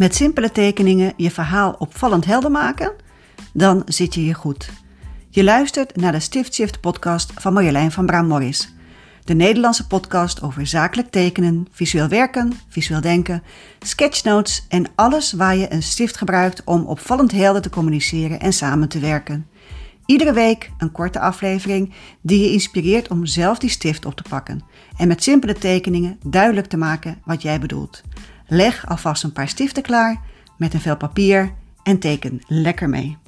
Met simpele tekeningen je verhaal opvallend helder maken? Dan zit je hier goed. Je luistert naar de Stift podcast van Marjolein van Braam-Morris. De Nederlandse podcast over zakelijk tekenen, visueel werken, visueel denken, sketchnotes en alles waar je een stift gebruikt om opvallend helder te communiceren en samen te werken. Iedere week een korte aflevering die je inspireert om zelf die stift op te pakken en met simpele tekeningen duidelijk te maken wat jij bedoelt. Leg alvast een paar stiften klaar met een vel papier en teken lekker mee.